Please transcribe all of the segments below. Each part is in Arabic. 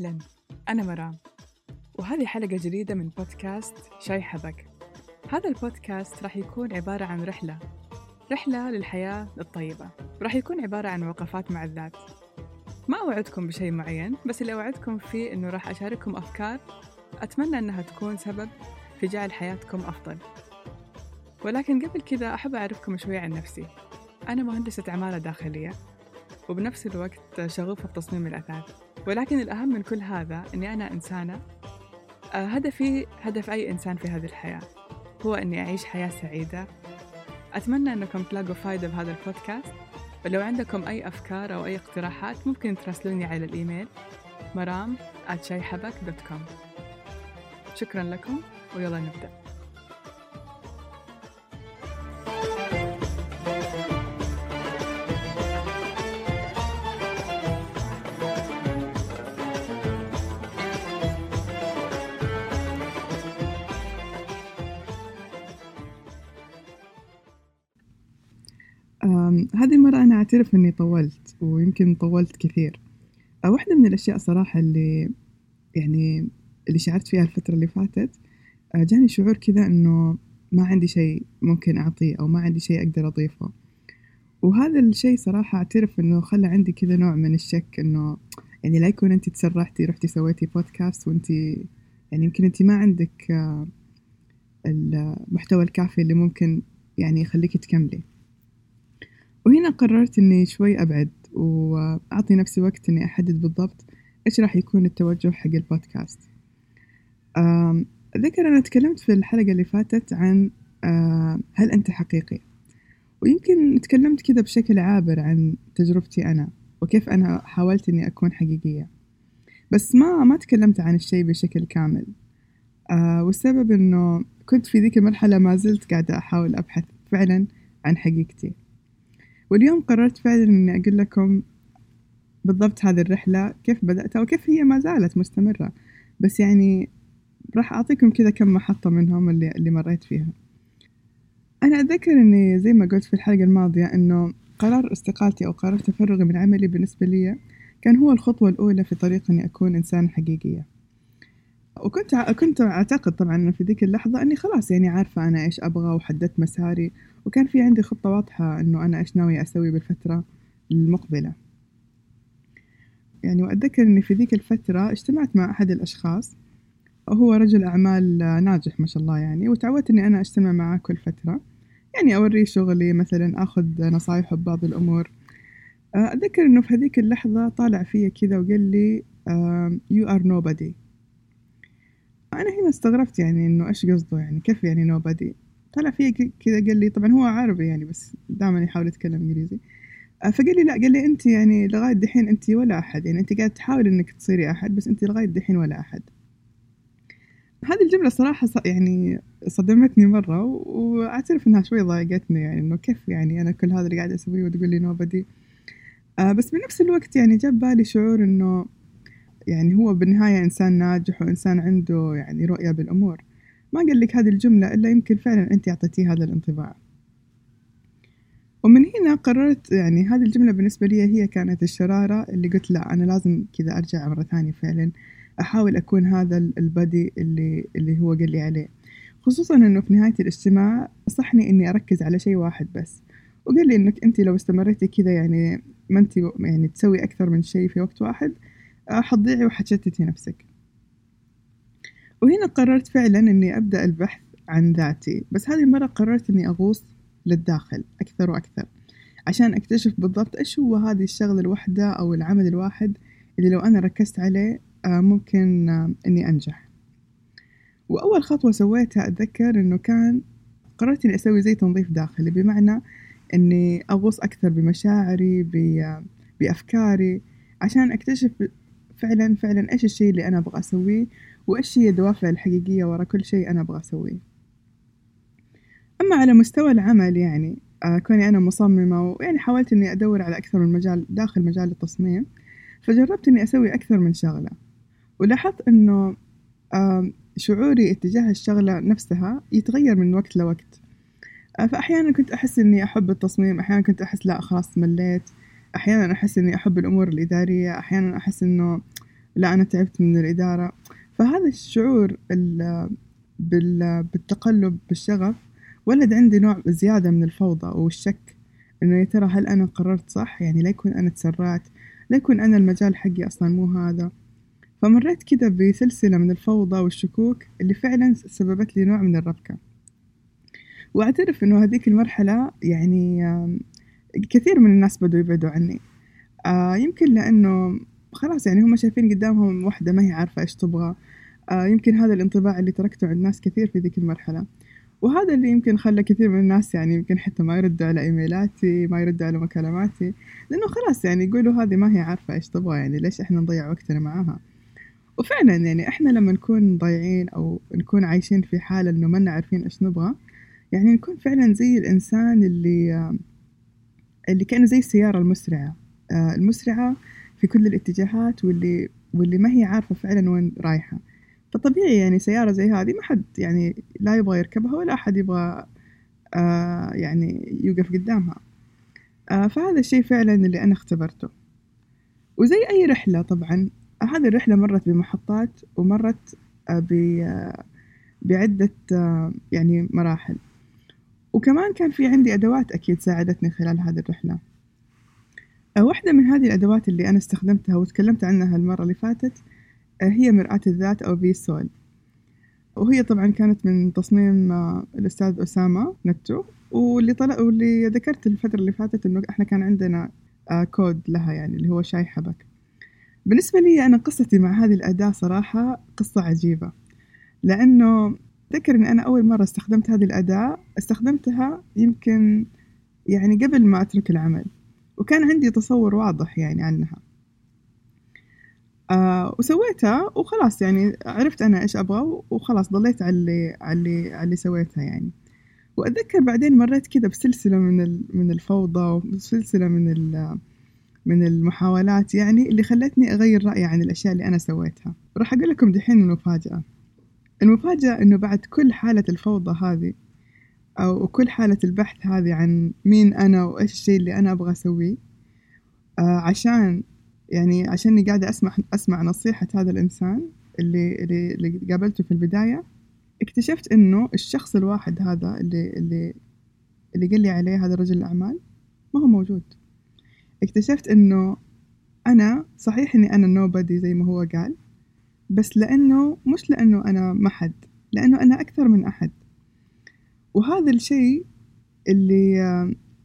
أهلا أنا مرام. وهذه حلقة جديدة من بودكاست شاي حبك. هذا البودكاست راح يكون عبارة عن رحلة. رحلة للحياة الطيبة. راح يكون عبارة عن وقفات مع الذات. ما أوعدكم بشيء معين بس اللي أوعدكم فيه إنه راح أشارككم أفكار أتمنى إنها تكون سبب في جعل حياتكم أفضل. ولكن قبل كذا أحب أعرفكم شوي عن نفسي. أنا مهندسة عمالة داخلية وبنفس الوقت شغوفة في تصميم الأثاث. ولكن الأهم من كل هذا أني أنا إنسانة آه، هدفي هدف أي إنسان في هذه الحياة هو أني أعيش حياة سعيدة. أتمنى أنكم تلاقوا فايدة بهذا البودكاست. ولو عندكم أي أفكار أو أي اقتراحات ممكن تراسلوني على الإيميل مرام شكرا لكم ويلا نبدأ. هذه المرة أنا أعترف إني طولت ويمكن طولت كثير. آه، واحدة من الأشياء صراحة اللي يعني اللي شعرت فيها الفترة اللي فاتت آه، جاني شعور كذا إنه ما عندي شيء ممكن أعطيه أو ما عندي شيء أقدر أضيفه. وهذا الشيء صراحة أعترف إنه خلى عندي كذا نوع من الشك إنه يعني لا يكون أنت تسرحتي رحتي سويتي بودكاست وأنت يعني يمكن أنت ما عندك آه، المحتوى الكافي اللي ممكن يعني يخليك تكملي. وهنا قررت إني شوي أبعد وأعطي نفسي وقت إني أحدد بالضبط إيش راح يكون التوجه حق البودكاست. أتذكر أنا تكلمت في الحلقة اللي فاتت عن هل أنت حقيقي؟ ويمكن تكلمت كذا بشكل عابر عن تجربتي أنا وكيف أنا حاولت إني أكون حقيقية. بس ما ما تكلمت عن الشيء بشكل كامل. آه والسبب إنه كنت في ذيك المرحلة ما زلت قاعدة أحاول أبحث فعلا عن حقيقتي. واليوم قررت فعلا إني أقول لكم بالضبط هذه الرحلة كيف بدأتها وكيف هي ما زالت مستمرة. بس يعني راح أعطيكم كذا كم محطة منهم اللي, اللي مريت فيها. أنا أتذكر إني زي ما قلت في الحلقة الماضية إنه قرار استقالتي أو قرار تفرغي من عملي بالنسبة لي كان هو الخطوة الأولى في طريق إني أكون إنسان حقيقية. وكنت كنت أعتقد طبعا في ذيك اللحظة إني خلاص يعني عارفة أنا إيش أبغى وحددت مساري وكان في عندي خطة واضحة إنه أنا إيش ناوية أسوي بالفترة المقبلة. يعني وأتذكر إني في ذيك الفترة اجتمعت مع أحد الأشخاص وهو رجل أعمال ناجح ما شاء الله يعني وتعودت إني أنا أجتمع معاه كل فترة. يعني أوريه شغلي مثلا أخذ نصايحه ببعض الأمور. أتذكر إنه في هذيك اللحظة طالع فيا كذا وقال لي you are nobody. أنا هنا استغربت يعني إنه إيش قصده يعني كيف يعني nobody طلع فيا كذا قال لي طبعا هو عربي يعني بس دائما يحاول يتكلم إنجليزي. آه، فقال لي لا قال لي أنت يعني لغاية دحين أنت ولا أحد يعني أنت قاعد تحاول إنك تصيري أحد بس أنت لغاية دحين ولا أحد. هذه الجملة صراحة يعني صدمتني مرة وأعترف إنها شوي ضايقتني يعني إنه كيف يعني أنا كل هذا اللي قاعد أسويه وتقول لي نوبدي آه بس بنفس الوقت يعني جاب بالي شعور إنه يعني هو بالنهاية إنسان ناجح وإنسان عنده يعني رؤية بالأمور. ما قال لك هذه الجملة إلا يمكن فعلا أنت أعطيتيه هذا الانطباع. ومن هنا قررت يعني هذه الجملة بالنسبة لي هي كانت الشرارة اللي قلت لا أنا لازم كذا أرجع مرة ثانية فعلا أحاول أكون هذا البدي اللي, اللي هو قال لي عليه. خصوصا أنه في نهاية الاجتماع نصحني إني أركز على شيء واحد بس. وقال لي إنك أنت لو استمريتي كذا يعني ما أنت يعني تسوي أكثر من شيء في وقت واحد حتضيعي وحتشتتي نفسك. وهنا قررت فعلا إني أبدأ البحث عن ذاتي بس هذه المرة قررت إني أغوص للداخل أكثر وأكثر عشان أكتشف بالضبط إيش هو هذه الشغلة الوحدة أو العمل الواحد اللي لو أنا ركزت عليه آه، ممكن آه، إني أنجح. وأول خطوة سويتها أتذكر إنه كان قررت إني أسوي زي تنظيف داخلي بمعنى إني أغوص أكثر بمشاعري بأفكاري عشان أكتشف فعلا فعلا إيش الشيء اللي أنا أبغى أسويه؟ وإيش هي الدوافع الحقيقية ورا كل شيء أنا أبغى أسويه؟ أما على مستوى العمل يعني آه كوني أنا مصممة ويعني حاولت إني أدور على أكثر من مجال داخل مجال التصميم فجربت إني أسوي أكثر من شغلة. ولاحظت آه شعوري اتجاه الشغلة نفسها يتغير من وقت لوقت. آه فأحيانا كنت أحس إني أحب التصميم أحيانا كنت أحس لا خلاص مليت. أحيانا أحس إني أحب الأمور الإدارية أحيانا أحس إنه لا أنا تعبت من الإدارة. فهذا الشعور بالتقلب بالشغف ولد عندي نوع زيادة من الفوضى والشك إنه يا ترى هل أنا قررت صح؟ يعني لا يكون أنا تسرعت لا يكون أنا المجال حقي أصلا مو هذا. فمريت كده بسلسلة من الفوضى والشكوك اللي فعلا سببت لي نوع من الربكة. وأعترف إنه هذيك المرحلة يعني كثير من الناس بدوا يبعدوا عني. آه يمكن لأنه خلاص يعني هم شايفين قدامهم واحدة ما هي عارفة إيش تبغى. آه يمكن هذا الانطباع اللي تركته عند ناس كثير في ذيك المرحلة. وهذا اللي يمكن خلى كثير من الناس يعني يمكن حتى ما يردوا على إيميلاتي ما يردوا على مكالماتي. لأنه خلاص يعني يقولوا هذه ما هي عارفة إيش تبغى يعني ليش إحنا نضيع وقتنا معاها؟ وفعلا يعني إحنا لما نكون ضايعين أو نكون عايشين في حالة إنه ما عارفين إيش نبغى يعني نكون فعلا زي الإنسان اللي اللي كأنه زي السيارة المسرعة. آه، المسرعة في كل الاتجاهات واللي واللي ما هي عارفة فعلا وين رايحة. فطبيعي يعني سيارة زي هذه ما حد يعني لا يبغى يركبها ولا أحد يبغى آه يعني يوقف قدامها. آه فهذا الشيء فعلا اللي أنا اختبرته. وزي أي رحلة طبعا هذه الرحلة مرت بمحطات ومرت آه يعني مراحل. وكمان كان في عندي أدوات أكيد ساعدتني خلال هذه الرحلة. آه، واحدة من هذه الأدوات اللي أنا استخدمتها وتكلمت عنها المرة اللي فاتت آه، هي مرآة الذات أو في سول. وهي طبعا كانت من تصميم آه، الأستاذ أسامة نتو واللي طلع واللي ذكرت الفترة اللي فاتت إنه إحنا كان عندنا كود لها يعني اللي هو شاي حبك. بالنسبة لي أنا قصتي مع هذه الأداة صراحة قصة عجيبة. لأنه أتذكر إني أنا أول مرة استخدمت هذه الأداة استخدمتها يمكن يعني قبل ما أترك العمل وكان عندي تصور واضح يعني عنها. آه وسويتها وخلاص يعني عرفت أنا إيش أبغى وخلاص ضليت على اللي على اللي على اللي سويتها يعني. وأتذكر بعدين مريت كذا بسلسلة من من الفوضى وسلسلة من من المحاولات يعني اللي خلتني أغير رأيي عن الأشياء اللي أنا سويتها. راح أقول لكم دحين المفاجأة. المفاجأة إنه بعد كل حالة الفوضى هذه أو كل حالة البحث هذه عن مين أنا وإيش الشيء اللي أنا أبغى أسويه آه عشان يعني عشاني قاعدة أسمع أسمع نصيحة هذا الإنسان اللي اللي, اللي قابلته في البداية اكتشفت إنه الشخص الواحد هذا اللي اللي اللي قال لي عليه هذا رجل الأعمال ما هو موجود. اكتشفت إنه أنا صحيح إني أنا نوبدي زي ما هو قال بس لأنه مش لأنه أنا ما حد لأنه أنا أكثر من أحد. وهذا الشيء اللي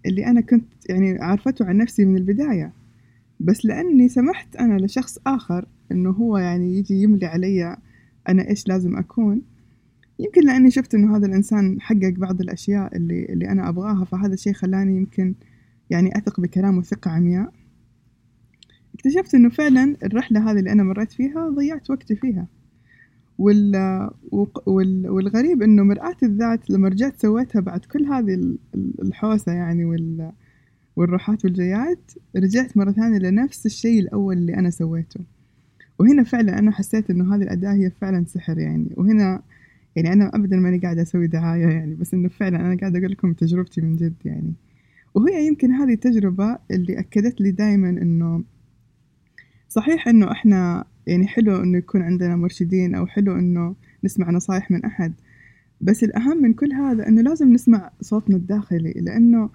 اللي أنا كنت يعني عارفته عن نفسي من البداية. بس لأني سمحت أنا لشخص آخر إنه هو يعني يجي يملي علي أنا إيش لازم أكون. يمكن لأني شفت إنه هذا الإنسان حقق بعض الأشياء اللي اللي أنا أبغاها فهذا الشيء خلاني يمكن يعني أثق بكلامه ثقة عمياء. اكتشفت إنه فعلا الرحلة هذه اللي أنا مريت فيها ضيعت وقتي فيها. وال... وال... والغريب إنه مرآة الذات لما رجعت سويتها بعد كل هذه الحوسة يعني وال... والروحات والجيات رجعت مرة ثانية لنفس الشيء الأول اللي أنا سويته. وهنا فعلا أنا حسيت إنه هذه الأداة هي فعلا سحر يعني. وهنا يعني أنا أبدا ماني قاعدة أسوي دعاية يعني بس إنه فعلا أنا قاعدة أقول لكم تجربتي من جد يعني. وهي يمكن هذه التجربة اللي أكدت لي دايما إنه صحيح إنه إحنا يعني حلو إنه يكون عندنا مرشدين أو حلو إنه نسمع نصايح من أحد. بس الأهم من كل هذا إنه لازم نسمع صوتنا الداخلي لأنه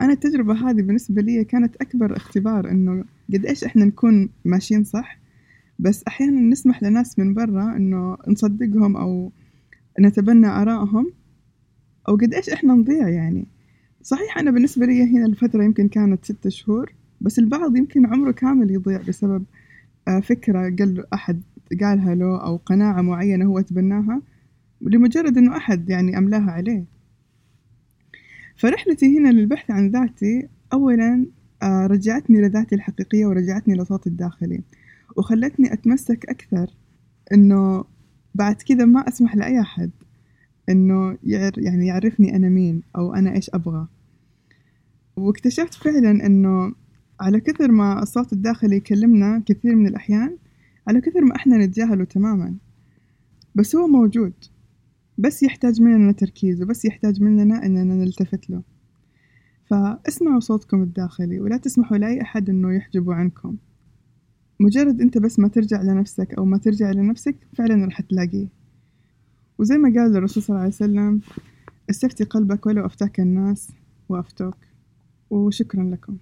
أنا التجربة هذه بالنسبة لي كانت أكبر اختبار إنه قد إيش إحنا نكون ماشيين صح. بس أحيانا نسمح لناس من برا إنه نصدقهم أو نتبنى آرائهم أو قد إيش إحنا نضيع يعني. صحيح أنا بالنسبة لي هنا الفترة يمكن كانت ستة شهور. بس البعض يمكن عمره كامل يضيع بسبب آه، فكرة قال أحد قالها له أو قناعة معينة هو تبناها لمجرد إنه أحد يعني أملاها عليه. فرحلتي هنا للبحث عن ذاتي أولا آه، رجعتني لذاتي الحقيقية ورجعتني لصوتي الداخلي وخلتني أتمسك أكثر إنه بعد كذا ما أسمح لأي أحد إنه يعني يعرفني أنا مين أو أنا إيش أبغى. واكتشفت فعلا إنه على كثر ما الصوت الداخلي يكلمنا كثير من الأحيان على كثر ما إحنا نتجاهله تماما. بس هو موجود بس يحتاج مننا تركيز وبس يحتاج مننا إننا نلتفت له. فاسمعوا صوتكم الداخلي ولا تسمحوا لأي أحد إنه يحجبوا عنكم. مجرد أنت بس ما ترجع لنفسك أو ما ترجع لنفسك فعلا راح تلاقيه. وزي ما قال الرسول صلى الله عليه وسلم استفتي قلبك ولو أفتاك الناس وأفتوك. وشكرا لكم.